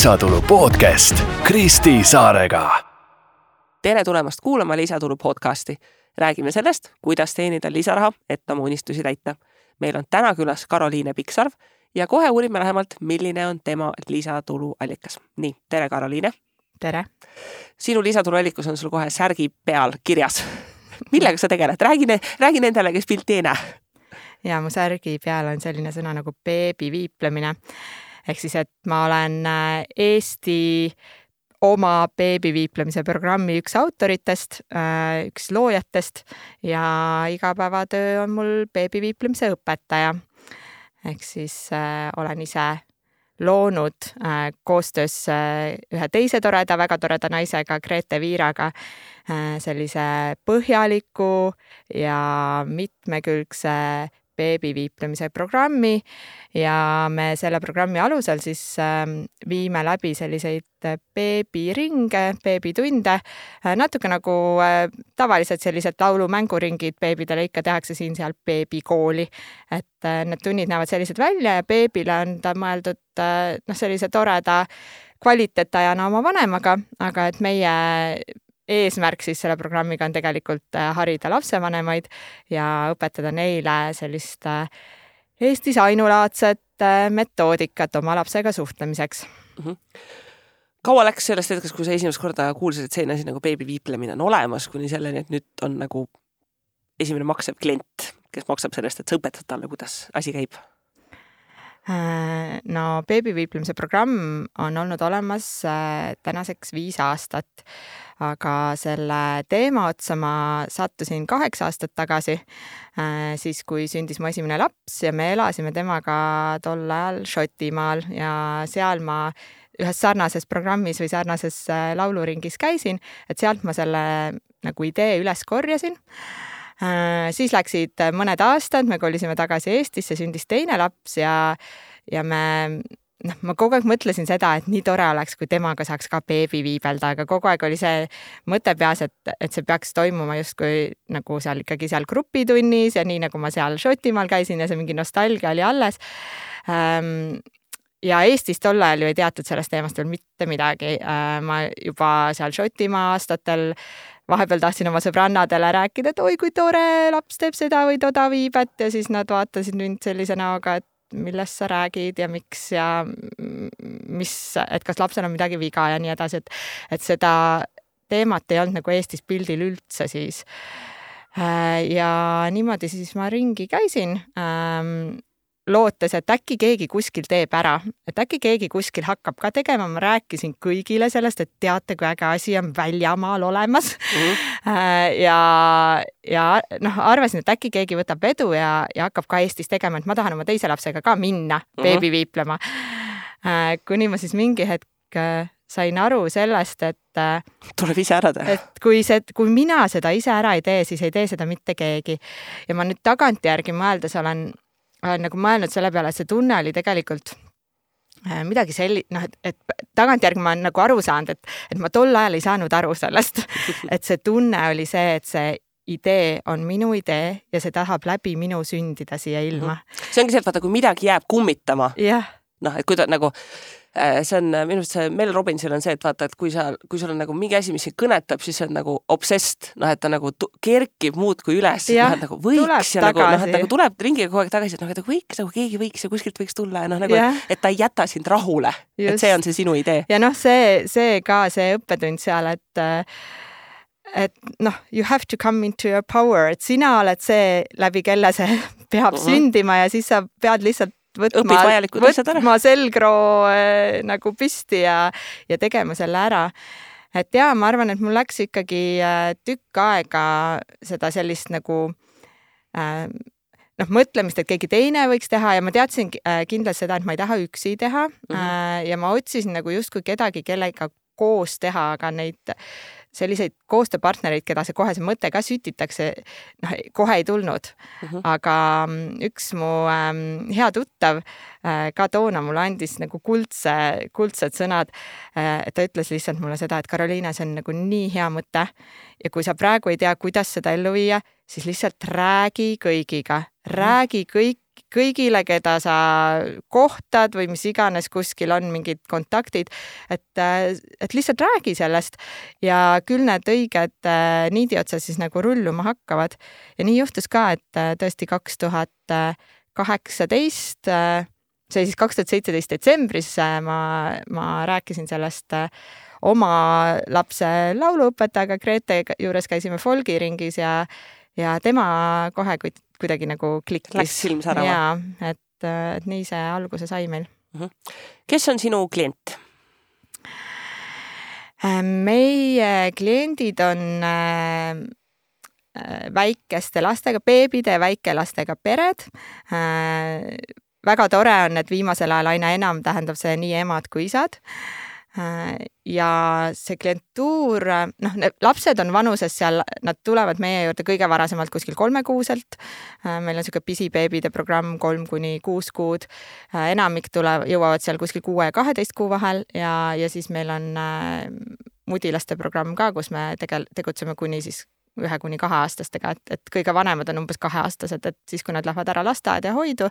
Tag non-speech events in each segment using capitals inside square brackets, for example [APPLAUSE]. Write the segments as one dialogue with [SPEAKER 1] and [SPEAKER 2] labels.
[SPEAKER 1] lisatulu podcast Kristi Saarega.
[SPEAKER 2] tere tulemast kuulama Lisatulu podcasti. räägime sellest, kuidas teenida lisaraha, et oma unistusi täita. meil on täna külas Karoliine Piksarv ja kohe uurime lähemalt, milline on tema lisatulu allikas. nii, tere, Karoliine.
[SPEAKER 3] tere.
[SPEAKER 2] sinu lisatuluallikus on sul kohe särgi peal kirjas. millega sa tegeled, räägi, räägi nendele, kes pilti ei näe.
[SPEAKER 3] ja mu särgi peal on selline sõna nagu beebiviiplemine ehk siis, et ma olen äh, Eesti oma beebiviiplemise programmi üks autoritest, äh, üks loojatest ja igapäevatöö on mul beebiviiplemise õpetaja. ehk siis äh, olen ise loonud koostöös ühe teise toreda, väga toreda naisega, Grete Viiraga, sellise põhjaliku ja mitmekülgse beebiviiplemise programmi ja me selle programmi alusel siis ähm, viime läbi selliseid beebiringe, beebitunde, natuke nagu tavalised sellised laulu-mänguringid beebidele ikka tehakse siin-seal beebikooli. et need tunnid näevad sellised välja ja beebile on ta mõeldud noh, sellise toreda kvaliteetajana oma vanemaga, aga et meie eesmärk siis selle programmiga on tegelikult äh, harida lapsevanemaid ja õpetada neile sellist äh, Eestis ainulaadset äh, metoodikat oma lapsega suhtlemiseks mm.
[SPEAKER 2] -hmm. kaua läks sellest hetkest, kui sa esimest korda kuulsid, et selline asi nagu beebiviiplemine on olemas, kuni selleni, et nüüd on nagu esimene maksev klient, kes maksab sellest, et sa õpetad talle, kuidas asi käib?
[SPEAKER 3] No beebiviiplemise programm on olnud olemas tänaseks viis aastat. Aga selle teema otsa ma sattusin kaheksa aastat tagasi, äh, siis kui sündis mu esimene laps ja me elasime temaga tol ajal Šotimaal ja seal ma ühes sarnases programmis või sarnases äh, lauluringis käisin, et sealt ma selle nagu idee üles korjasin. äh, siis läksid mõned aastad, me kolisime tagasi Eestisse, sündis teine laps ja, ja me noh, ma kogu aeg mõtlesin seda, et nii tore oleks, kui temaga saaks ka beebi viibelda, aga kogu aeg oli see mõte peas, et, et see peaks toimuma justkui nagu seal ikkagi seal grupitunnis ja nii nagu ma seal Šotimaal käisin ja see mingi nostalgia oli alles ähm, ja Eestis tol ajal ju ei teatud sellest teemast veel mitte midagi. Äh, ma juba seal Šotimaa aastatel vahepeal tahtsin oma sõbrannadele rääkida, et oi kui tore, laps teeb seda või toda viibet ja siis nad vaatasid mind sellise näoga, et millest sa räägid ja miks ja mis, et kas lapsel on midagi viga ja nii edasi, et, et seda teemat ei olnud nagu Eestis pildil üldse siis. Äh, ja niimoodi siis ma ringi käisin lootes, et äkki keegi kuskil teeb ära, et äkki keegi kuskil hakkab ka tegema, ma rääkisin kõigile sellest, et teate, kui äge asi on väljamaal olemas mm. -hmm. [LAUGHS] ja, ja noh, arvasin, et äkki keegi võtab vedu ja, ja hakkab ka Eestis tegema, et ma tahan oma teise lapsega ka minna mm -hmm. beebiviiplema. Äh, kuni ma siis mingi hetk äh, sain aru sellest, et
[SPEAKER 2] tuleb ise ära teha.
[SPEAKER 3] et kui see, kui mina seda ise ära ei tee, siis ei tee seda mitte keegi. ja ma nüüd tagantjärgi mõeldes olen olen nagu mõelnud selle peale, et see tunne oli tegelikult äh, midagi selli-, noh, et, et tagantjärgi ma olen nagu aru saanud, et, et ma tol ajal ei saanud aru sellest, [LAUGHS] et see tunne oli see, et see idee on minu idee ja see tahab läbi minu sündida siia ilma.
[SPEAKER 2] see ongi see, et vaata, kui midagi jääb kummitama, noh, et kui ta nagu Äh, see on äh, minu arust see Mel Robbinsil on see, et vaata, et kui sa, kui sul on nagu mingi asi, mis sind kõnetab, siis see on nagu obsessed, noh, et ta nagu kerkib muudkui üles, noh, et nagu võiks ja nagu noh, et nagu tuleb ringiga kogu aeg tagasi, et noh, et nagu võiks nagu keegi võiks ja kuskilt võiks tulla ja noh, nagu yeah. et, et ta ei jäta sind rahule. et see on see sinu idee.
[SPEAKER 3] ja noh, see, see ka see õppetund seal, et et noh, you have to come into your power, et sina oled see, läbi kelle see [LAUGHS] peab uh -huh. sündima ja siis sa pead lihtsalt võtma, võtma selgroo äh, nagu püsti ja, ja tegema selle ära. et ja ma arvan, et mul läks ikkagi äh, tükk aega seda sellist nagu äh, noh, mõtlemist, et keegi teine võiks teha ja ma teadsin äh, kindlalt seda, et ma ei taha üksi teha mm. -hmm. Ja ma otsisin nagu justkui kedagi, kellega koos teha, aga neid selliseid koostööpartnereid, keda see kohe see mõte ka sütitakse, noh, kohe ei tulnud. Mhm. -huh. aga mm, üks mu ähm, hea tuttav äh, ka toona mulle andis nagu kuldse, kuldsed sõnad äh,. ta ütles lihtsalt mulle seda, et Karoliina, see on nagu nii hea mõte ja kui sa praegu ei tea, kuidas seda ellu viia, siis lihtsalt räägi kõigiga, räägi kõik kõigile, keda sa kohtad või mis iganes kuskil on mingid kontaktid, et, et lihtsalt räägi sellest ja küll need õiged niidi otsas siis nagu rulluma hakkavad. ja nii juhtus ka, et tõesti kaks tuhat kaheksateist see siis kaks tuhat seitseteist detsembris ma, ma rääkisin sellest oma lapse lauluõpetajaga Grete juures käisime folgiringis ja, ja tema kohe kuidagi nagu klikkis.
[SPEAKER 2] Läks silm särama.
[SPEAKER 3] jaa, et, et nii see alguse sai meil
[SPEAKER 2] mm. -hmm. kes on sinu klient?
[SPEAKER 3] Äh, meie kliendid on äh, äh, väikeste lastega beebide väikelastega pered. väga tore on, et viimasel ajal aina enam tähendab see nii emad kui isad Äh, ja see klientuur, noh, lapsed on vanuses seal, nad tulevad meie juurde kõige varasemalt kuskil kolmekuuselt. Äh, meil on niisugune pisibeebide programm kolm kuni kuus kuud. Äh, enamik tulevad, jõuavad seal kuskil kuue ja kaheteist kuu vahel ja, ja siis meil on mudilaste programm ka, kus me tegel-, tegutseme kuni siis ühe kuni kaheaastastega, et, et kõige vanemad on umbes kaheaastased, et siis, kui nad lähevad ära lasteaeda ja hoidu,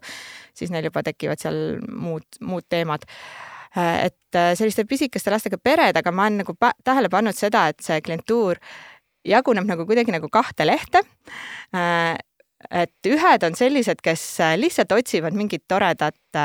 [SPEAKER 3] siis neil juba tekivad seal muud, muud teemad Äh, et äh, selliste pisikeste lastega pered, aga ma olen nagu tähele pannud seda, et see klientuur jaguneb nagu kuidagi nagu kahte lehte. Äh, et ühed on sellised, kes lihtsalt otsivad mingit toredat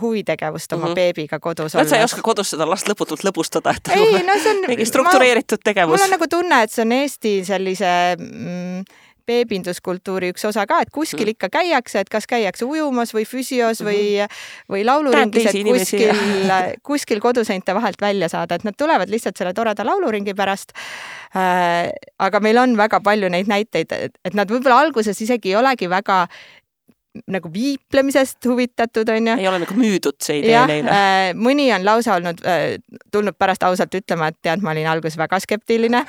[SPEAKER 3] huvitegevust oma mm -hmm. beebiga kodus
[SPEAKER 2] olles. sa ei oska kodus seda last lõputult lõbustada, et ei, no see on mingi struktureeritud tegevus.
[SPEAKER 3] mul on nagu tunne, et see on Eesti sellise mm, beebinduskultuuri üks osa ka, et kuskil mm. ikka käiakse, et kas käiakse ujumas või füsios või, mm-hmm. või lauluringis, et kuskil, [LAUGHS] kuskil koduseinte vahelt välja saada, et nad tulevad lihtsalt selle toreda lauluringi pärast äh,. aga meil on väga palju neid näiteid, et nad võib-olla alguses isegi ei olegi väga nagu viiplemisest huvitatud, on ju.
[SPEAKER 2] ei ole nagu müüdud see idee
[SPEAKER 3] ja,
[SPEAKER 2] neile
[SPEAKER 3] äh,. mõni on lausa olnud äh,, tulnud pärast ausalt ütlema, et tead, ma olin alguses väga skeptiline,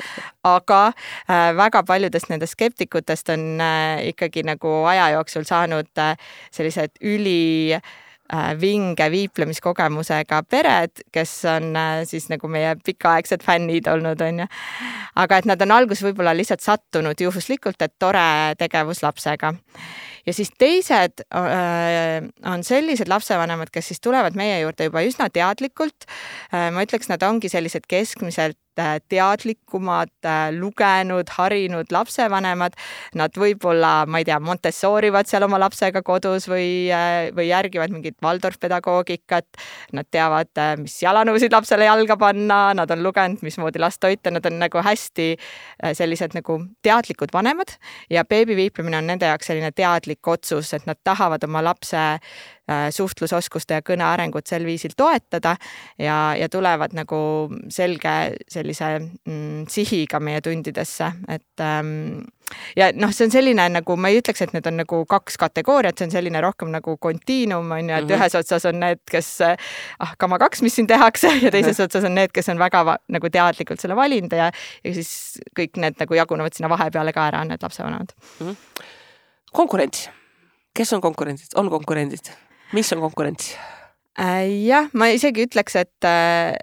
[SPEAKER 3] aga äh, väga paljudest nendest skeptikutest on äh, ikkagi nagu aja jooksul saanud äh, sellised üli äh, vinge viiplemiskogemusega pered, kes on äh, siis nagu meie pikaaegsed fännid olnud, onju. aga et nad on alguses võib-olla lihtsalt sattunud juhuslikult, et tore tegevus lapsega ja siis teised äh, on sellised lapsevanemad, kes siis tulevad meie juurde juba üsna teadlikult. Äh, ma ütleks, nad ongi sellised keskmiselt teadlikumad, äh, lugenud, harinud lapsevanemad. Nad võib-olla, ma ei tea, Montessorivad seal oma lapsega kodus või, äh, või järgivad mingit Waldorf pedagoogikat. Nad teavad, mis jalanõusid lapsele jalga panna, nad on lugenud, mismoodi last toita, nad on nagu hästi sellised nagu teadlikud vanemad ja beebiviiplemine on nende jaoks selline teadlik otsus, et nad tahavad oma lapse Äh, suhtlusoskuste ja kõne arengut sel viisil toetada ja, ja tulevad nagu selge sellise mm, sihiga meie tundidesse, et ähm, ja noh, see on selline nagu ma ei ütleks, et need on nagu kaks kategooriat, see on selline rohkem nagu kontiinum on ju, et mm -hmm. ühes otsas on need, kes ah, kama kaks, mis siin tehakse ja teises mm -hmm. otsas on need, kes on väga nagu teadlikult selle valinud ja, ja siis kõik need nagu jagunevad sinna vahepeale ka ära, need lapsevanemad mm. -hmm.
[SPEAKER 2] konkurents, kes on konkurendid, on konkurendid? Mis on konkurents?
[SPEAKER 3] Äh, jah, ma isegi ütleks, et äh,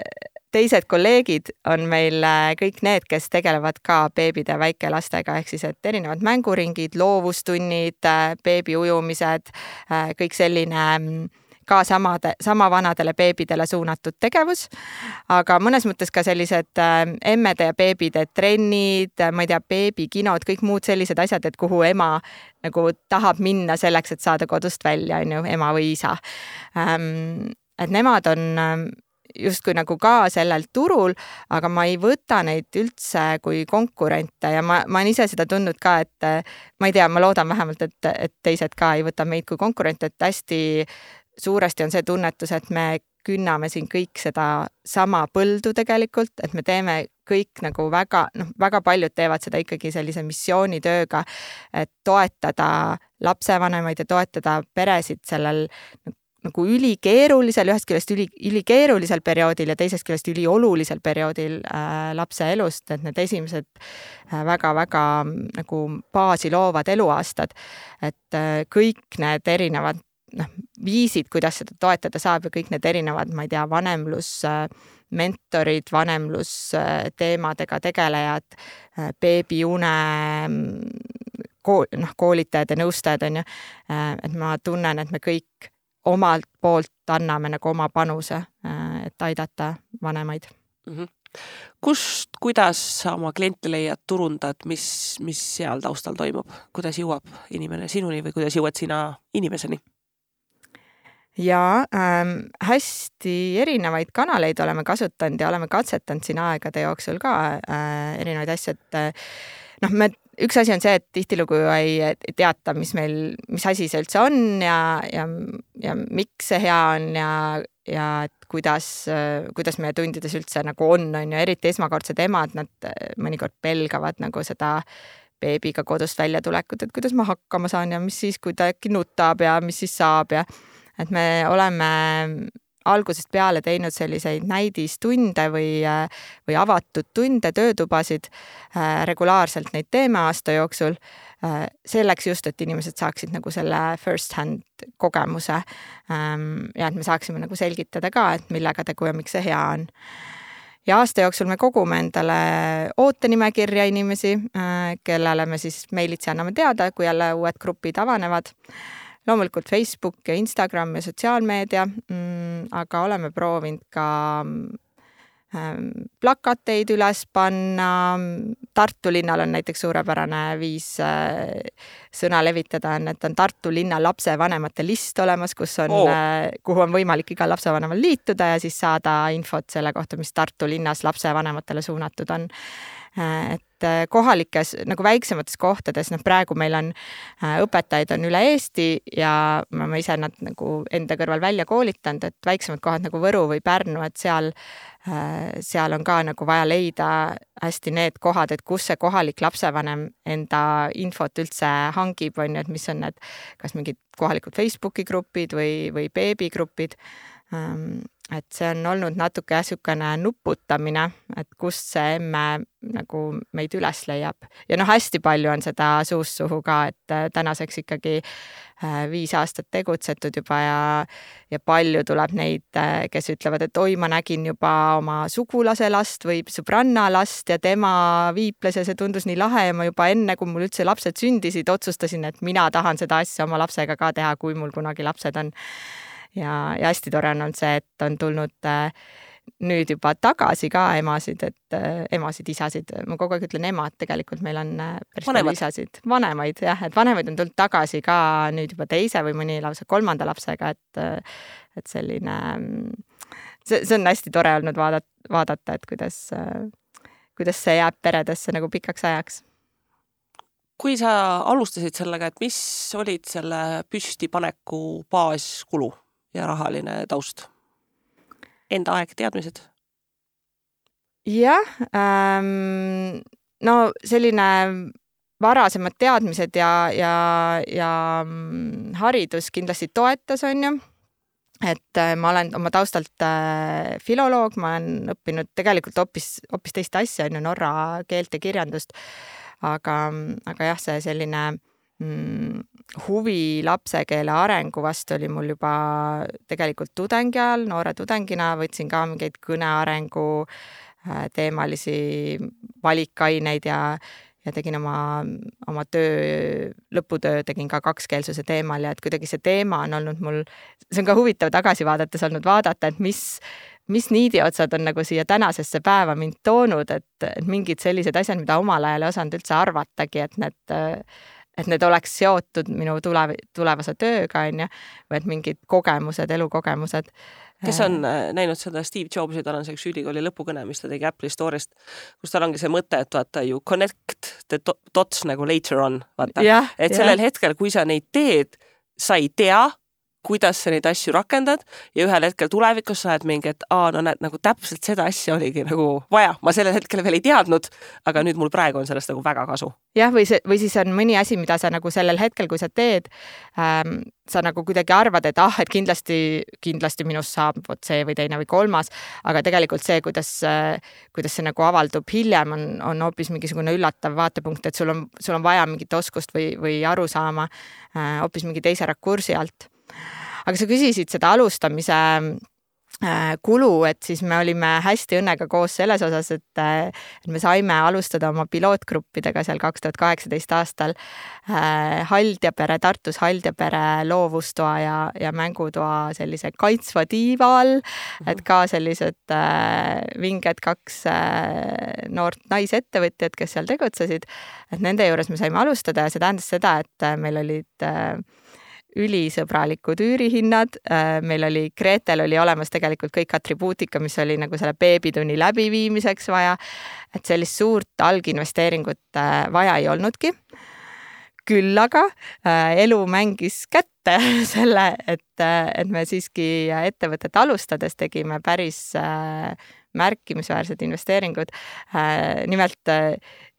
[SPEAKER 3] teised kolleegid on meil äh, kõik need, kes tegelevad ka beebide väikelastega, ehk siis et erinevad mänguringid, loovustunnid, beebi ujumised, kõik selline mm, ka samade, sama vanadele beebidele suunatud tegevus, aga mõnes mõttes ka sellised äh, emmede ja beebide trennid, ma ei tea, beebikinod, kõik muud sellised asjad, et kuhu ema nagu tahab minna selleks, et saada kodust välja, on ju, ema või isa ähm,. et nemad on ähm, justkui nagu ka sellel turul, aga ma ei võta neid üldse kui konkurente ja ma, ma olen ise seda tundnud ka, et ma ei tea, ma loodan vähemalt, et, et teised ka ei võta meid kui konkurente, et hästi suuresti on see tunnetus, et me künname siin kõik seda sama põldu tegelikult, et me teeme kõik nagu väga, noh, väga paljud teevad seda ikkagi sellise missioonitööga, et toetada lapsevanemaid ja toetada peresid sellel nagu ülikeerulisel, ühest küljest üli, ülikeerulisel perioodil ja teisest küljest üliolulisel perioodil äh, lapse elust, et need esimesed väga-väga äh, nagu baasi loovad eluaastad. et äh, kõik need erinevad noh, viisid, kuidas seda toetada saab ja kõik need erinevad, ma ei tea, vanemlusmentorid, vanemlusteemadega tegelejad, beebiune kool, noh, koolitajad ja nõustajad on ju. et ma tunnen, et me kõik omalt poolt anname nagu oma panuse, et aidata vanemaid mm. -hmm
[SPEAKER 2] kust, kuidas sa oma kliente leiad, turundad, mis, mis seal taustal toimub, kuidas jõuab inimene sinuni või kuidas jõuad sina inimeseni?
[SPEAKER 3] Ja ähm, hästi erinevaid kanaleid oleme kasutanud ja oleme katsetanud siin aegade jooksul ka äh, erinevaid asju, et äh, noh, me, üks asi on see, et tihtilugu ei teata, mis meil, mis asi see üldse on ja, ja, ja miks see hea on ja, ja et kuidas, kuidas meie tundides üldse nagu on, on ju, eriti esmakordsed emad, nad mõnikord pelgavad nagu seda beebiga kodust väljatulekut, et kuidas ma hakkama saan ja mis siis, kui ta äkki nutab ja mis siis saab ja et me oleme algusest peale teinud selliseid näidistunde või, või avatud tunde, töötubasid. Äh, regulaarselt neid teeme aasta jooksul. Äh, selleks just, et inimesed saaksid nagu selle first hand kogemuse. Ähm, ja et me saaksime nagu selgitada ka, et millega tegu ja miks see hea on ja aasta jooksul me kogume endale ootenimekirja inimesi, äh, kellele me siis meilitsi anname teada, kui jälle uued grupid avanevad loomulikult Facebook ja Instagram ja sotsiaalmeedia mm,, aga oleme proovinud ka ähm, plakateid üles panna. Tartu linnal on näiteks suurepärane viis äh, sõna levitada, on, et on Tartu linna lapsevanemate list olemas, kus on oh., kuhu on võimalik igal lapsevanemal liituda ja siis saada infot selle kohta, mis Tartu linnas lapsevanematele suunatud on Äh, et äh, kohalikes nagu väiksemates kohtades, noh praegu meil on äh, õpetajaid on üle Eesti ja ma, ma ise nad nagu enda kõrval välja koolitanud, et väiksemad kohad nagu Võru või Pärnu, et seal, seal on ka nagu vaja leida hästi need kohad, et kus see kohalik lapsevanem enda infot üldse hangib, on ju, et mis on need, kas mingid kohalikud Facebooki grupid või, või beebigrupid et see on olnud natuke niisugune nuputamine, et kust see emme nagu meid üles leiab. ja noh, hästi palju on seda suust suhu ka, et äh, tänaseks ikkagi äh, viis aastat tegutsetud juba ja, ja palju tuleb neid, äh, kes ütlevad, et oi, ma nägin juba oma sugulase last või sõbranna last ja tema viiples ja see tundus nii lahe ja ma juba enne, kui mul üldse lapsed sündisid, otsustasin, et mina tahan seda asja oma lapsega ka teha, kui mul kunagi lapsed on ja, ja hästi tore on olnud see, et on tulnud äh, nüüd juba tagasi ka emasid, et äh, emasid, isasid, ma kogu aeg ütlen emad, tegelikult meil on äh, päris palju isasid, vanemaid jah, et vanemaid on tulnud tagasi ka nüüd juba teise või mõni lausa kolmanda lapsega, et et selline, see, see on hästi tore olnud vaadata, vaadata, et kuidas, kuidas see jääb peredesse nagu pikaks ajaks.
[SPEAKER 2] Kui sa alustasid sellega, et mis olid selle püstipaneku baaskulu? Ja rahaline taust? Enda aeg, teadmised?
[SPEAKER 3] jah ähm,, no selline varasemad teadmised ja, ja, ja mm, haridus kindlasti toetas, on ju et äh, ma olen oma taustalt äh, filoloog, ma olen õppinud tegelikult hoopis, hoopis teist asja, on ju, norra keelt ja kirjandust. aga, aga jah, see selline mm, huvi lapsekeele arengu vastu oli mul juba tegelikult tudengi ajal, noore tudengina võtsin ka mingeid kõnearengu äh, teemalisi valikaineid ja, ja tegin oma, oma töö, lõputöö tegin ka kakskeelsuse teemal ja et kuidagi see teema on olnud mul, see on ka huvitav tagasi vaadates olnud vaadata, et mis, mis niidiotsad on nagu siia tänasesse päeva mind toonud, et mingid sellised asjad, mida omal ajal ei osanud üldse arvatagi, et need et need oleks seotud minu tule, tulevase tööga, on ju, või et mingid kogemused, elukogemused.
[SPEAKER 2] kes on äh, näinud seda Steve Jobsi, tal on see üks ülikooli lõpukõne, mis ta tegi Apple'i store'ist, kus tal ongi see mõte, et vaata you connect the dots nagu later on, vaata. et sellel ja. hetkel, kui sa neid teed, sa ei tea, kuidas sa neid asju rakendad ja ühel hetkel tulevikus sa oled mingi, et aa, no näed, nagu täpselt seda asja oligi nagu vaja, ma sellel hetkel veel ei teadnud, aga nüüd mul praegu on sellest nagu väga kasu.
[SPEAKER 3] jah, või see, või siis on mõni asi, mida sa nagu sellel hetkel, kui sa teed ähm,, sa nagu kuidagi arvad, et ah, et kindlasti, kindlasti minust saab vot see või teine või kolmas, aga tegelikult see, kuidas, kuidas see nagu avaldub hiljem, on, on hoopis mingisugune üllatav vaatepunkt, et sul on, sul on vaja mingit oskust või, või arusaama äh, hoopis mingi teise rakursi alt aga sa küsisid seda alustamise Äh, kulu, et siis me olime hästi õnnega koos selles osas, et, äh, et me saime alustada oma pilootgruppidega seal kaks tuhat kaheksateist aastal äh, Haldjapere, Tartus Haldjapere loovustoa ja, ja mängutoa sellise kaitsva tiiva all et ka sellised vinged kaks noort naisettevõtjat, kes seal tegutsesid, et nende juures me saime alustada ja see tähendas seda, et meil olid äh, ülisõbralikud üürihinnad, äh, meil oli, Gretel oli olemas tegelikult kõik atribuutika, mis oli nagu selle beebitunni läbiviimiseks vaja. et sellist suurt alginvesteeringut äh, vaja ei olnudki. küll aga äh, elu mängis kätte [LAUGHS] selle, et, et me siiski ettevõtet alustades tegime päris märkimisväärsed investeeringud. nimelt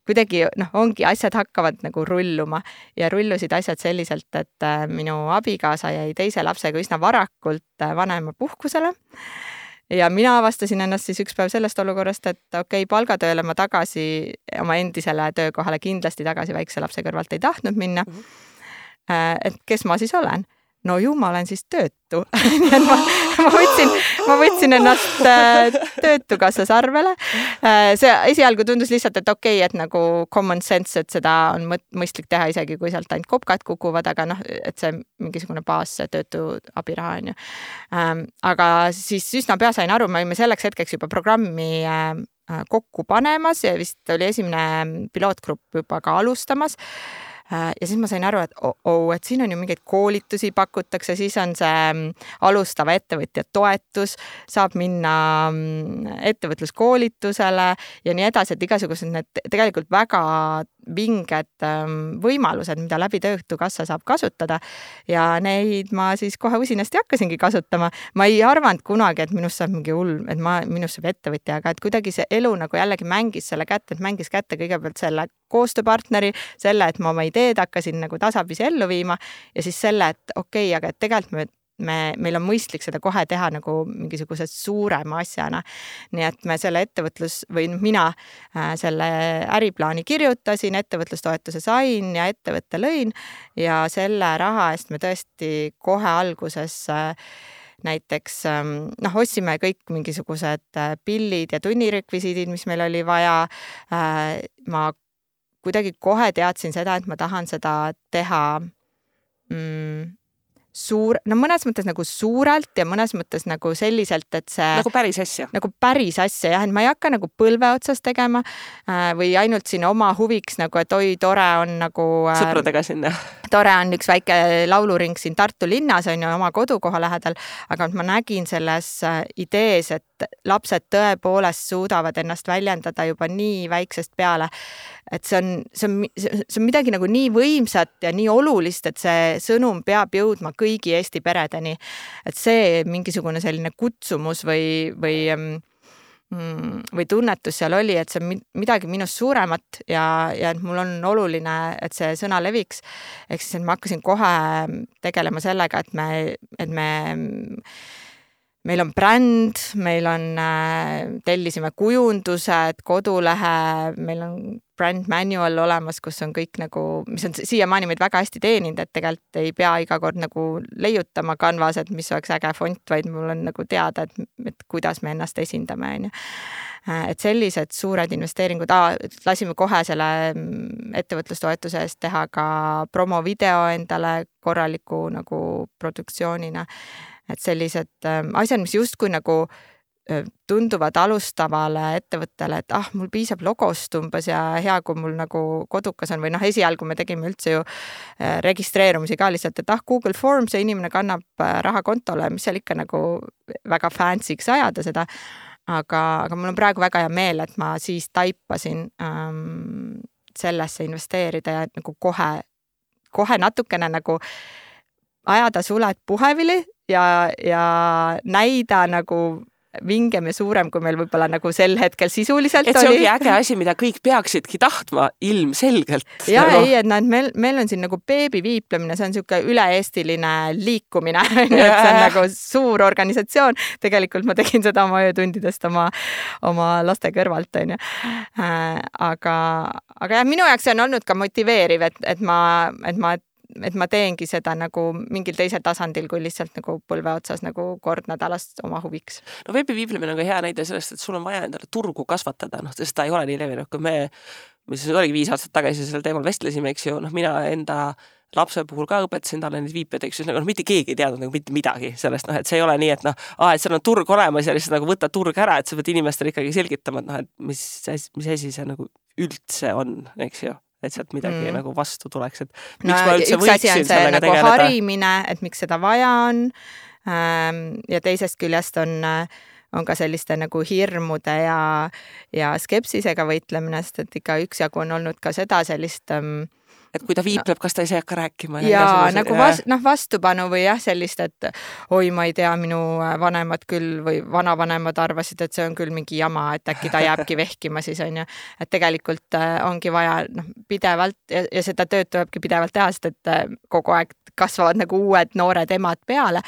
[SPEAKER 3] kuidagi noh, ongi, asjad hakkavad nagu rulluma ja rullusid asjad selliselt, et äh, minu abikaasa jäi teise lapsega üsna varakult äh, vanemapuhkusele. ja mina avastasin ennast siis üks päev sellest olukorrast, et okei okay,, palgatööle ma tagasi oma endisele töökohale kindlasti tagasi väikse lapse kõrvalt ei tahtnud minna mm. -hmm. et kes ma siis olen no ju ma olen siis töötu [LAUGHS] nii et ma, ma võtsin, ma võtsin ennast äh, Töötukassas arvele. Äh, see esialgu tundus lihtsalt, et okei okay,, et nagu common sense, et seda on mõistlik teha, isegi kui sealt ainult kopkad kukuvad, aga noh, et see mingisugune baas, see töötu abiraha on ju. Ähm, aga siis üsna pea sain aru, me olime selleks hetkeks juba programmi äh, kokku panemas ja vist oli esimene pilootgrupp juba ka alustamas ja siis ma sain aru, et oh, oh, et siin on ju mingeid koolitusi pakutakse, siis on see mm, alustava ettevõtja toetus, saab minna mm, ettevõtluskoolitusele ja nii edasi, et igasugused need tegelikult väga vinged ähm, võimalused, mida läbi Töötukassa saab kasutada ja neid ma siis kohe usinasti hakkasingi kasutama. ma ei arvanud kunagi, et minust saab mingi hull, et ma, minust saab ettevõtja, aga et kuidagi see elu nagu jällegi mängis selle kätte, et mängis kätte kõigepealt selle koostööpartneri, selle, et ma oma ideed hakkasin nagu tasapisi ellu viima ja siis selle, et okei okay,, aga et tegelikult me me, meil on mõistlik seda kohe teha nagu mingisuguse suurema asjana. nii et me selle ettevõtlus või noh, mina äh, selle äriplaani kirjutasin, ettevõtlustoetuse sain ja ettevõtte lõin ja selle raha eest me tõesti kohe alguses äh, näiteks ähm, noh, ostsime kõik mingisugused äh, pillid ja tunnirekvisiidid, mis meil oli vaja. ma kuidagi kohe teadsin seda, et ma tahan seda teha mm, suur, no mõnes mõttes nagu suurelt ja mõnes mõttes nagu selliselt, et see.
[SPEAKER 2] nagu päris asja.
[SPEAKER 3] nagu päris asja jah, et ma ei hakka nagu põlve otsas tegema äh, või ainult siin oma huviks nagu, et oi, tore on nagu
[SPEAKER 2] äh,. sõpradega sinna.
[SPEAKER 3] Tore on üks väike lauluring siin Tartu linnas on ju oma kodukoha lähedal, aga ma nägin selles äh, idees, et lapsed tõepoolest suudavad ennast väljendada juba nii väiksest peale. et see on, see on, see on midagi nagu nii võimsat ja nii olulist, et see sõnum peab jõudma kõigi Eesti peredeni. et see mingisugune selline kutsumus või, või mm, või tunnetus seal oli, et see on midagi minust suuremat ja, ja et mul on oluline, et see sõna leviks. ehk siis, et ma hakkasin kohe tegelema sellega, et me, et me meil on bränd, meil on, äh, tellisime kujundused, kodulehe, meil on brand manual olemas, kus on kõik nagu, mis on siiamaani meid väga hästi teeninud, et tegelikult ei pea iga kord nagu leiutama Canvas, et mis oleks äge font, vaid mul on nagu teada, et, et kuidas me ennast esindame, on ju. Äh, et sellised suured investeeringud lasime kohe selle mm, ettevõtlustoetuse eest teha ka promovideo endale korraliku nagu produktsioonina et sellised äh, asjad, mis justkui nagu äh, tunduvad alustavale ettevõttele, et ah, mul piisab logost umbes ja hea, kui mul nagu kodukas on või noh, esialgu me tegime üldse ju äh, registreerumisi ka lihtsalt, et ah, Google Forms ja inimene kannab raha kontole, mis seal ikka nagu väga fancy'ks ajada seda. aga, aga mul on praegu väga hea meel, et ma siis taipasin ähm, sellesse investeerida ja nagu kohe, kohe natukene nagu ajada suled puhevili ja, ja näida nagu vingem ja suurem, kui meil võib-olla nagu sel hetkel sisuliselt
[SPEAKER 2] et see oli. ongi äge asi, mida kõik peaksidki tahtma ilmselgelt.
[SPEAKER 3] ja nagu. ei, et noh, et meil, meil on siin nagu beebiviiplemine, see on niisugune üle-eestiline liikumine [LAUGHS] on ju, et see on nagu suur organisatsioon. tegelikult ma tegin seda oma öötundidest oma, oma laste kõrvalt on ju. Äh, aga, aga jah, minu jaoks see on olnud ka motiveeriv, et, et ma, et ma et ma teengi seda nagu mingil teisel tasandil kui lihtsalt nagu põlve otsas nagu kord nädalas oma huviks.
[SPEAKER 2] no veebipiiblemine on ka hea näide sellest, et sul on vaja endale turgu kasvatada, noh, sest ta ei ole nii levinud, kui me, mis siis oligi viis aastat tagasi sel teemal vestlesime, eks ju, noh, mina enda lapse puhul ka õpetasin talle neid viipeid, eks ju, nagu noh, mitte keegi ei teadnud nagu mitte midagi sellest, noh, et see ei ole nii, et noh, aa, et seal on turg olemas ja lihtsalt nagu võta turg ära, et sa pead inimestele ikkagi selgitama, et noh, et mis, mis asi see nagu üldse on, eks ju et sealt midagi mm. nagu vastu tuleks, et miks no, ma üldse võiksin sellega nagu tegeleda.
[SPEAKER 3] harimine, et miks seda vaja on ähm,. ja teisest küljest on, on ka selliste nagu hirmude ja, ja skepsisega võitlemine, sest et ikka üksjagu on olnud ka seda sellist ähm,
[SPEAKER 2] et kui ta viipleb, kas ta ei saa hakka rääkima?
[SPEAKER 3] jaa, nagu vas-, noh, vastupanu või jah, sellist, et oi, ma ei tea, minu äh, vanemad küll või vanavanemad arvasid, et see on küll mingi jama, et äkki ta jääbki [LAUGHS] vehkima siis on ju. et tegelikult äh, ongi vaja noh, pidevalt ja, ja seda tööd tulebki pidevalt teha, sest et äh, kogu aeg kasvavad nagu uued noored emad peale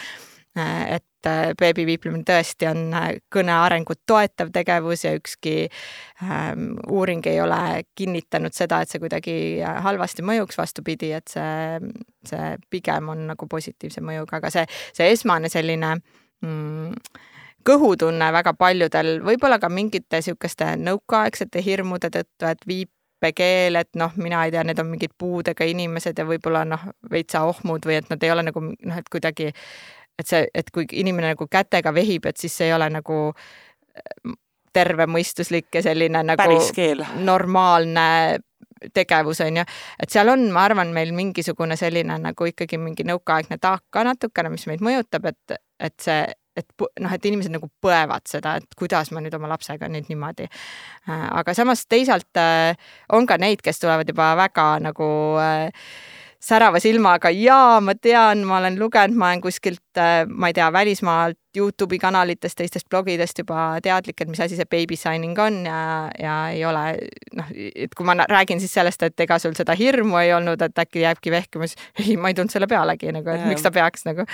[SPEAKER 3] et et beebiviiplemine tõesti on äh, kõne arengut toetav tegevus ja ükski ähm, uuring ei ole kinnitanud seda, et see kuidagi äh, halvasti mõjuks, vastupidi, et see, see pigem on nagu positiivse mõjuga, aga see, see esmane selline mm, kõhutunne väga paljudel, võib-olla ka mingite niisuguste nõukaaegsete hirmude tõttu, et viipekeel, et noh, mina ei tea, need on mingid puudega inimesed ja võib-olla noh, veitsa ohmud või et nad ei ole nagu noh, et kuidagi et see, et kui inimene nagu kätega vehib, et siis see ei ole nagu äh, tervemõistuslik ja selline nagu normaalne tegevus on ju, et seal on, ma arvan, meil mingisugune selline nagu ikkagi mingi nõukaaegne taak ka natukene, mis meid mõjutab, et, et see, et noh, et inimesed nagu põevad seda, et kuidas ma nüüd oma lapsega nüüd niimoodi. Äh, aga samas teisalt äh, on ka neid, kes tulevad juba väga nagu äh, särava silmaga, jaa, ma tean, ma olen lugenud, ma olen kuskilt, äh, ma ei tea, välismaalt Youtube'i kanalitest, teistest blogidest juba teadlik, et mis asi see baby signing on ja, ja ei ole noh, et kui ma räägin siis sellest, et ega sul seda hirmu ei olnud, et äkki jääbki vehkima, siis [LAUGHS] ei, ma ei tulnud selle pealegi nagu, et ja, miks ta peaks nagu.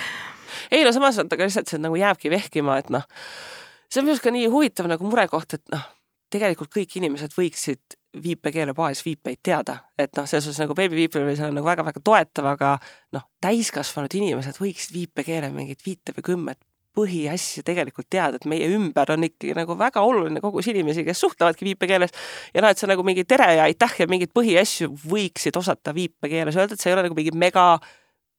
[SPEAKER 2] ei no samas ka lihtsalt see nagu jääbki vehkima, et noh, see on minu arust ka nii huvitav nagu murekoht, et noh, tegelikult kõik inimesed võiksid viipekeele baas viipeid teada, et noh, selles suhtes nagu beebiviiplemine on nagu väga-väga toetav, aga noh, täiskasvanud inimesed võiksid viipekeele mingit viite või kümmet põhiasja tegelikult teada, et meie ümber on ikkagi nagu väga oluline kogus inimesi, kes suhtlevadki viipekeeles. Ja noh, et see nagu mingi tere ja aitäh ja mingeid põhiasju võiksid osata viipekeeles. Öelda, et see ei ole nagu mingi mega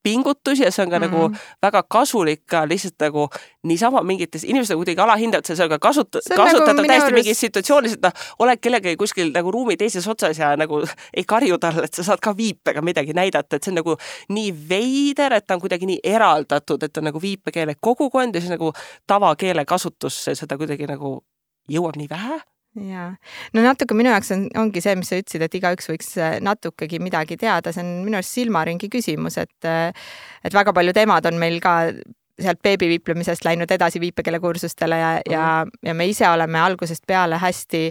[SPEAKER 2] pingutusi ja see on ka mm -hmm. nagu mhm. väga kasulik ka lihtsalt nagu niisama mingites, inimesed kuidagi alahindavad seda, see on ka kasut-, kasutatav nagu täiesti arust... mingis situatsioonis, et noh, oled kellegagi kuskil nagu ruumi teises otsas ja nagu ei karju talle, et sa saad ka viipega midagi näidata, et see on nagu nii veider, et ta on kuidagi nii eraldatud, et on nagu viipekeele kogukond ja siis nagu tavakeele kasutusse seda kuidagi nagu jõuab nii vähe
[SPEAKER 3] ja no natuke minu jaoks on, ongi see, mis sa ütlesid, et igaüks võiks äh, natukegi midagi teada, see on minu arust silmaringi küsimus, et äh, et väga paljud emad on meil ka sealt beebiviiplemisest läinud edasi viipekeelekursustele ja mm, ja, ja me ise oleme algusest peale hästi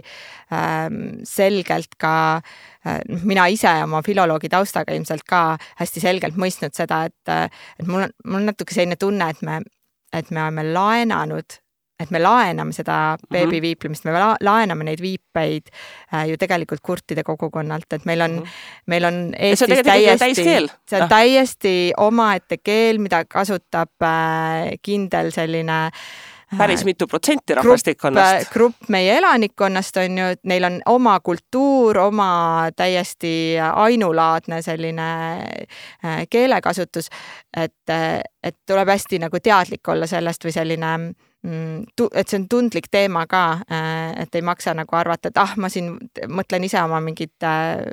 [SPEAKER 3] ähm, selgelt ka äh, mina ise oma filoloogi taustaga ilmselt ka hästi selgelt mõistnud seda, et, et mul on, mul on natuke selline tunne, et me, et me oleme laenanud et me laename seda beebiviiplemist, me laename neid viipeid äh, ju tegelikult kurtide kogukonnalt, et meil on -hmm. meil on Eestis täiesti, see on ah. täiesti omaette keel, mida kasutab äh, kindel selline
[SPEAKER 2] äh, päris mitu protsenti rahvastikkonnast.
[SPEAKER 3] Äh, grupp meie elanikkonnast on ju, et neil on oma kultuur, oma täiesti ainulaadne selline äh, keelekasutus, et, et tuleb hästi nagu teadlik olla sellest või selline et see on tundlik teema ka, äh, et ei maksa nagu arvata, et ah, ma siin mõtlen ise oma mingit äh,,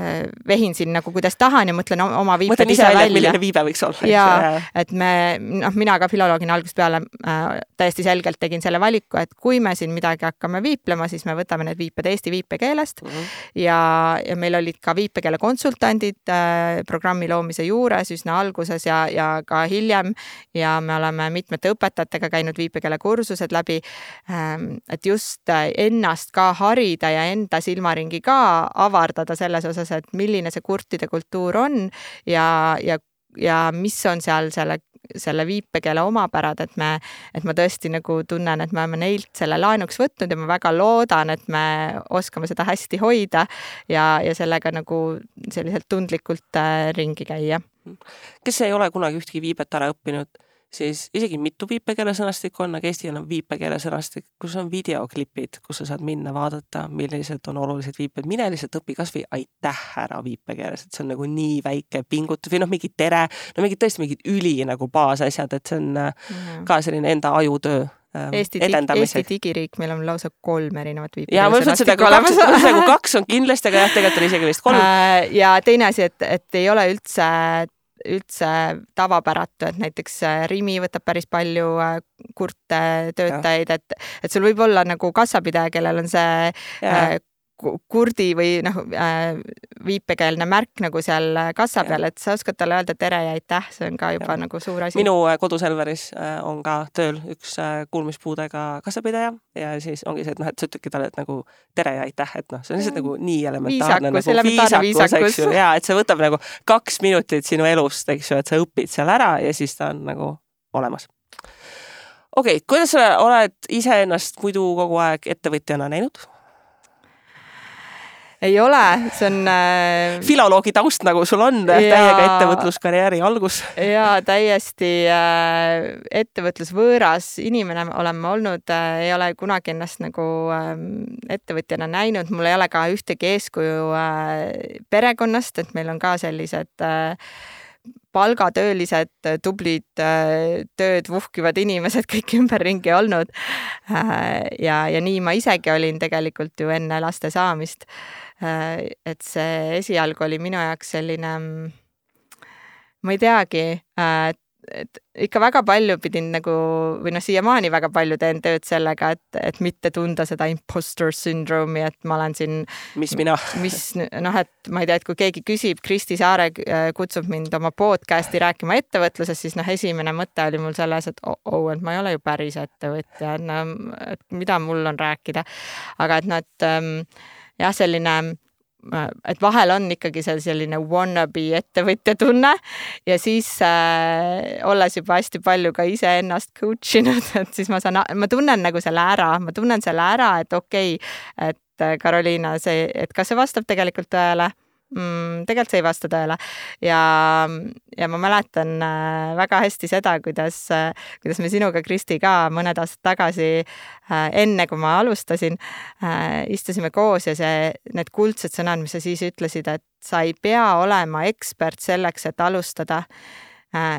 [SPEAKER 3] äh vehin siin nagu kuidas tahan ja mõtlen oma viiped
[SPEAKER 2] mõtlen ise välja. milline viibe võiks olla.
[SPEAKER 3] ja et me, noh, mina ka filoloogina algusest peale äh, täiesti selgelt tegin selle valiku, et kui me siin midagi hakkame viiplema, siis me võtame need viiped eesti viipekeelest mm -hmm. ja, ja meil olid ka viipekeele konsultandid äh, programmi loomise juures üsna alguses ja, ja ka hiljem ja me oleme mitmete õpetajatega käinud viipekeeles keele kursused läbi. Ähm, et just äh, ennast ka harida ja enda silmaringi ka avardada selles osas, et milline see kurtide kultuur on ja, ja ja mis on seal selle selle viipekeele omapärad, et me, et ma tõesti nagu tunnen, et me oleme neilt selle laenuks võtnud ja ma väga loodan, et me oskame seda hästi hoida ja, ja sellega nagu selliselt tundlikult äh, ringi käia.
[SPEAKER 2] kes ei ole kunagi ühtegi viibet ära õppinud siis isegi mitu viipekeele sõnastikku on, aga Eesti on viipekeele sõnastik, kus on videoklipid, kus sa saad minna vaadata, millised on olulised viiped, mine lihtsalt õpi kasvõi aitäh ära viipekeeles, et see on nagu nii väike pingutus või noh, mingi tere, no mingid tõesti mingid üli nagu baasasjad, et see on mm ka selline enda ajutöö
[SPEAKER 3] ähm, Eesti, Eesti digiriik, meil on lausa kolm erinevat viipekeele
[SPEAKER 2] ja ma mõtlesin, et nagu kaks, nagu kaks on kindlasti, aga jah, tegelikult on isegi vist kolm. Äh,
[SPEAKER 3] ja teine asi, et, et ei ole üldse üldse tavapäratu, et näiteks äh, Rimi võtab päris palju äh, kurte töötajaid, et, et sul võib olla nagu kassapidaja, kellel on see ja. Kurdi või noh äh,, viipekeelne märk nagu seal kassa peal, et sa oskad talle öelda tere ja aitäh, see on ka juba ja. nagu suur asi.
[SPEAKER 2] minu äh, kodus Elveris äh, on ka tööl üks kuulmispuudega kassapidaja ja siis ongi see, et noh, et sa ütledki talle, et nagu tere ja aitäh, et noh, see on lihtsalt nagu nii elementaarne
[SPEAKER 3] viisakus, nagu viisakus, viisakus,
[SPEAKER 2] eks ju, ja et see võtab nagu kaks minutit sinu elust, eks ju, et sa õpid seal ära ja siis ta on nagu olemas okei okay,, kuidas sa oled iseennast muidu kogu aeg ettevõtjana näinud?
[SPEAKER 3] Ei ole, see on äh....
[SPEAKER 2] filoloogi taust nagu sul on ja... täiega ettevõtluskarjääri algus.
[SPEAKER 3] ja täiesti äh, ettevõtlusvõõras inimene olen ma olnud äh,, ei ole kunagi ennast nagu äh, ettevõtjana näinud, mul ei ole ka ühtegi eeskuju äh, perekonnast, et meil on ka sellised äh, palgatöölised, tublid, äh, tööd vuhkivad inimesed kõik [LAUGHS] ümberringi olnud. Äh, ja, ja nii ma isegi olin tegelikult ju enne laste saamist et see esialgu oli minu jaoks selline, ma ei teagi, äh, et ikka väga palju pidin nagu või noh, siiamaani väga palju teen tööd sellega, et, et mitte tunda seda imposter syndrome'i, et ma olen siin.
[SPEAKER 2] mis mina? [LAUGHS]
[SPEAKER 3] mis noh, et ma ei tea, et kui keegi küsib, Kristi Saare äh, kutsub mind oma podcast'i rääkima ettevõtlusest, siis noh, esimene mõte oli mul selles, et oh, oh, et ma ei ole ju päris ettevõtja, et no, et mida mul on rääkida. aga et noh, et ähm, jah, selline äh, et vahel on ikkagi see selline wannabe ettevõtja tunne ja siis äh, olles juba hästi palju ka iseennast coach inud, [LAUGHS] et siis ma saan, ma tunnen nagu selle ära, ma tunnen selle ära, et okei okay,, et Karoliina, see, et kas see vastab tegelikult tõele mm,? tegelikult see ei vasta tõele. ja, ja ma mäletan äh, väga hästi seda, kuidas, äh, kuidas me sinuga, Kristi, ka mõned aastad tagasi, äh, enne kui ma alustasin, istusime koos ja see, need kuldsed sõnad, mis sa siis ütlesid, et sa ei pea olema ekspert selleks, et alustada,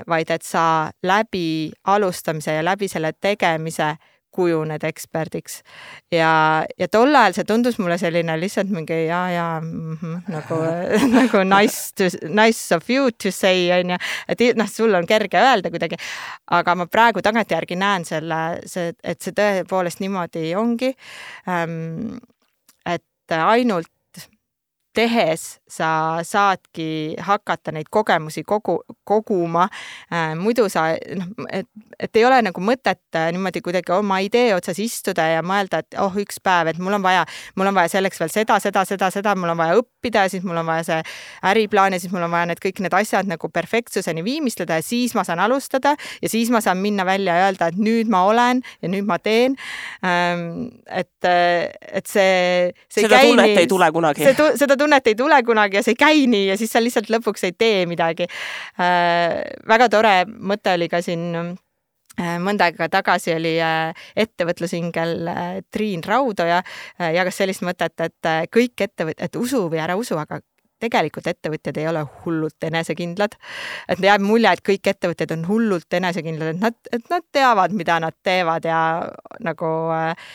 [SPEAKER 3] vaid et sa läbi alustamise ja läbi selle tegemise kujuned eksperdiks. ja, ja tol ajal see tundus mulle selline lihtsalt mingi ja, ja mm -hmm, nagu [LAUGHS] nagu nice to, nice of you to say on ju, et noh, sul on kerge öelda kuidagi. aga ma praegu tagantjärgi näen selle, see, et see tõepoolest niimoodi ongi ähm,. et ainult tehes sa saadki hakata neid kogemusi kogu, koguma äh,. muidu sa noh, et, et ei ole nagu mõtet äh, niimoodi kuidagi oma idee otsas istuda ja mõelda, et oh, üks päev, et mul on vaja, mul on vaja selleks veel seda, seda, seda, seda, mul on vaja õppida ja siis mul on vaja see äriplaan ja siis mul on vaja need kõik need asjad nagu perfektsuseni viimistleda ja siis ma saan alustada ja siis ma saan minna välja ja öelda, et nüüd ma olen ja nüüd ma teen ähm,. et, et see,
[SPEAKER 2] see. seda tunnet ei tule kunagi.
[SPEAKER 3] seda tunnet tunnet ei tule kunagi ja see ei käi nii ja siis sa lihtsalt lõpuks ei tee midagi äh,. väga tore mõte oli ka siin äh, mõnda aega tagasi oli äh, ettevõtlusingel äh, Triin Raudoja jagas sellist mõtet, et kõik ettevõt-, et usu või ära usu, aga tegelikult ettevõtjad ei ole hullult enesekindlad. et jääb mulje, et kõik ettevõtjad on hullult enesekindlad, et nad, et nad teavad, mida nad teevad ja nagu äh,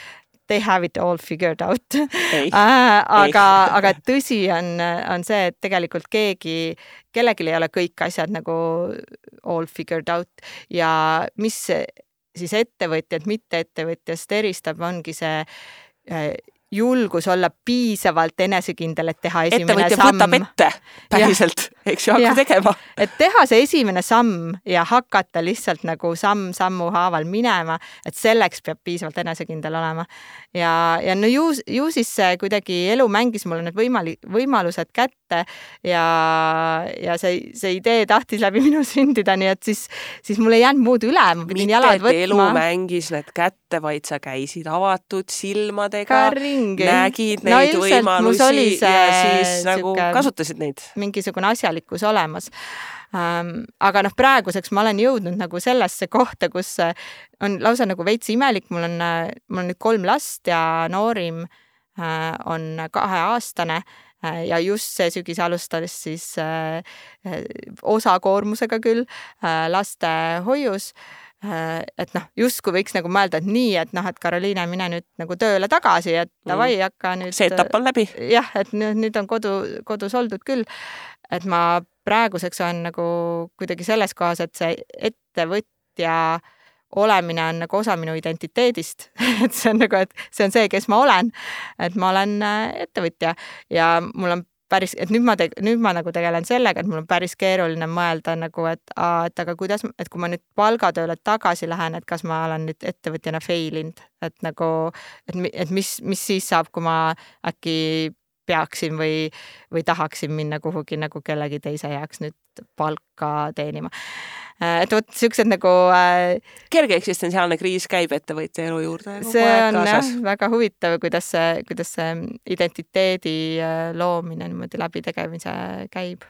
[SPEAKER 3] they have it all figured out. Äh, [LAUGHS] aga, aga tõsi on, on see, et tegelikult keegi, kellelgi ei ole kõik asjad nagu all figured out ja mis siis ettevõtjat mitteettevõtjast eristab, ongi see äh, julgus olla piisavalt enesekindel, et teha esimene
[SPEAKER 2] ettevõtja
[SPEAKER 3] samm.
[SPEAKER 2] võtab ette päriselt eks ju, hakka tegema.
[SPEAKER 3] et teha see esimene samm ja hakata lihtsalt nagu samm sammu haaval minema, et selleks peab piisavalt enesekindel olema. ja, ja no ju, ju siis see kuidagi elu mängis mulle need võimali-, võimalused kätte ja, ja see, see idee tahtis läbi minu sündida, nii et siis, siis mul ei jäänud muud üle, ma pidin Mitte, jalad võtma.
[SPEAKER 2] elu mängis need kätte, vaid sa käisid avatud silmadega, nägid neid no, võimalusi ja siis nagu kasutasid neid.
[SPEAKER 3] mingisugune asjalikkus olemas. Ähm, aga noh, praeguseks ma olen jõudnud nagu sellesse kohta, kus on lausa nagu veits imelik, mul on, mul on nüüd kolm last ja noorim äh, on kaheaastane äh, ja just see sügis alustas siis äh, osakoormusega küll lastehoius Äh, et noh, justkui võiks nagu mõelda, et nii, et noh, et Karoliine, mine nüüd nagu tööle tagasi, et mm. davai mm., hakka nüüd.
[SPEAKER 2] see etapp on läbi.
[SPEAKER 3] jah, et nüüd, nüüd on kodu, kodus oldud küll. et ma praeguseks olen nagu kuidagi selles kohas, et see ettevõtja olemine on nagu osa minu identiteedist [LAUGHS] et see on nagu, et see on see, kes ma olen. et ma olen äh, ettevõtja ja mul on päris, et nüüd ma, nüüd ma nagu tegelen sellega, et mul on päris keeruline mõelda nagu, et aa, et aga kuidas, et kui ma nüüd palgatööle tagasi lähen, et kas ma olen nüüd ettevõtjana fail inud, et nagu, et, et mis, mis siis saab, kui ma äkki peaksin või, või tahaksin minna kuhugi nagu kellegi teise heaks nüüd palka teenima et vot siuksed nagu äh,.
[SPEAKER 2] kerge eksistentsiaalne kriis käib ettevõtja elu juurde.
[SPEAKER 3] see on jah, väga huvitav, kuidas see, kuidas see identiteedi äh, loomine niimoodi läbitegemise käib.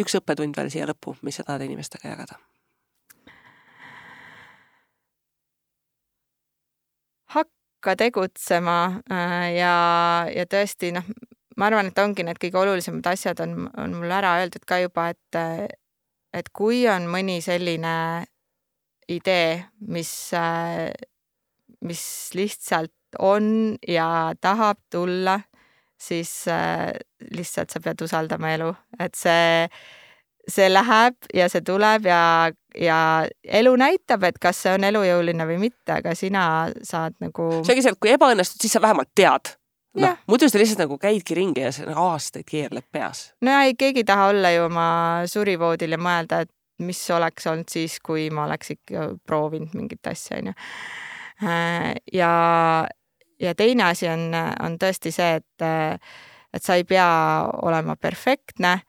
[SPEAKER 2] üks õppetund veel siia lõppu, mis sa tahad inimestega jagada?
[SPEAKER 3] Hakka tegutsema äh, ja, ja tõesti noh, ma arvan, et ongi need kõige olulisemad asjad on, on mul ära öeldud ka juba, et et kui on mõni selline idee, mis, mis lihtsalt on ja tahab tulla, siis lihtsalt sa pead usaldama elu, et see, see läheb ja see tuleb ja, ja elu näitab, et kas see on elujõuline või mitte, aga sina saad nagu.
[SPEAKER 2] see ongi see, et kui ebaõnnestud, siis sa vähemalt tead noh, muidu sa lihtsalt nagu käidki ringi ja see aastaid keerleb peas.
[SPEAKER 3] no ei, keegi ei taha olla ju oma surivoodil ja mõelda, et mis oleks olnud siis, kui ma oleks ikka proovinud mingit asja, onju. Äh, ja, ja teine asi on, on tõesti see, et, et sa ei pea olema perfektne,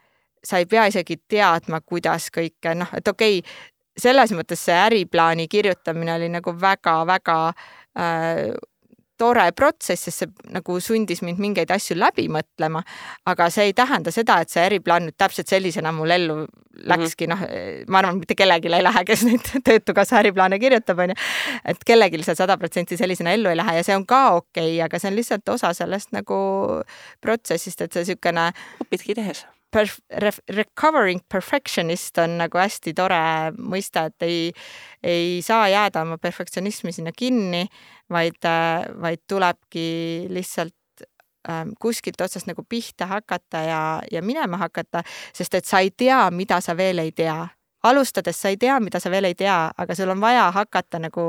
[SPEAKER 3] sa ei pea isegi teadma, kuidas kõike, noh, et okei okay,, selles mõttes see äriplaani kirjutamine oli nagu väga-väga äh, tore protsess, sest see nagu sundis mind mingeid asju läbi mõtlema. aga see ei tähenda seda, et see äriplaan nüüd täpselt sellisena mul ellu läkski -hmm. noh, ma arvan, mitte kellelgi ei lähe, kes neid [LAUGHS] Töötukassa äriplaane kirjutab, onju. et kellelgi see sada protsenti sellisena ellu ei lähe ja see on ka okei okay,, aga see on lihtsalt osa sellest nagu protsessist, et see niisugune.
[SPEAKER 2] õpidki tehes
[SPEAKER 3] perf-, recovering perfectionist on nagu hästi tore mõiste, et ei, ei saa jääda oma perfektsionismi sinna kinni, vaid, vaid tulebki lihtsalt ähm, kuskilt otsast nagu pihta hakata ja, ja minema hakata, sest et sa ei tea, mida sa veel ei tea. alustades sa ei tea, mida sa veel ei tea, aga sul on vaja hakata nagu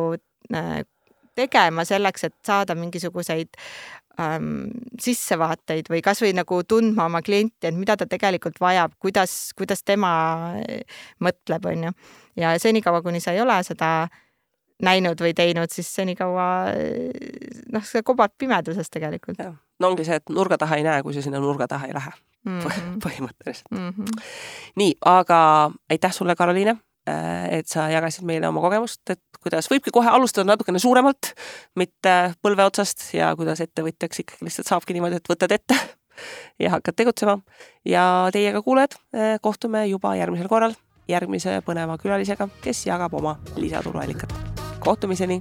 [SPEAKER 3] äh, tegema selleks, et saada mingisuguseid ähm, sissevaateid või kasvõi nagu tundma oma klienti, et mida ta tegelikult vajab, kuidas, kuidas tema äh, mõtleb, on ju. ja senikaua, kuni sa ei ole seda näinud või teinud, siis senikaua äh, noh, sa kobad pimeduses tegelikult.
[SPEAKER 2] no ongi see, et nurga taha ei näe, kui sa sinna nurga taha ei lähe mm -hmm. põhimõtteliselt mm. -hmm. nii, aga aitäh sulle, Karoliine et sa jagasid meile oma kogemust, et kuidas võibki kohe alustada natukene suuremalt, mitte põlve otsast ja kuidas ettevõtjaks ikkagi lihtsalt saabki niimoodi, et võtad ette [LAUGHS] ja hakkad tegutsema. ja teiega, kuulajad, äh, kohtume juba järgmisel korral järgmise põneva külalisega, kes jagab oma lisatuluallikat. kohtumiseni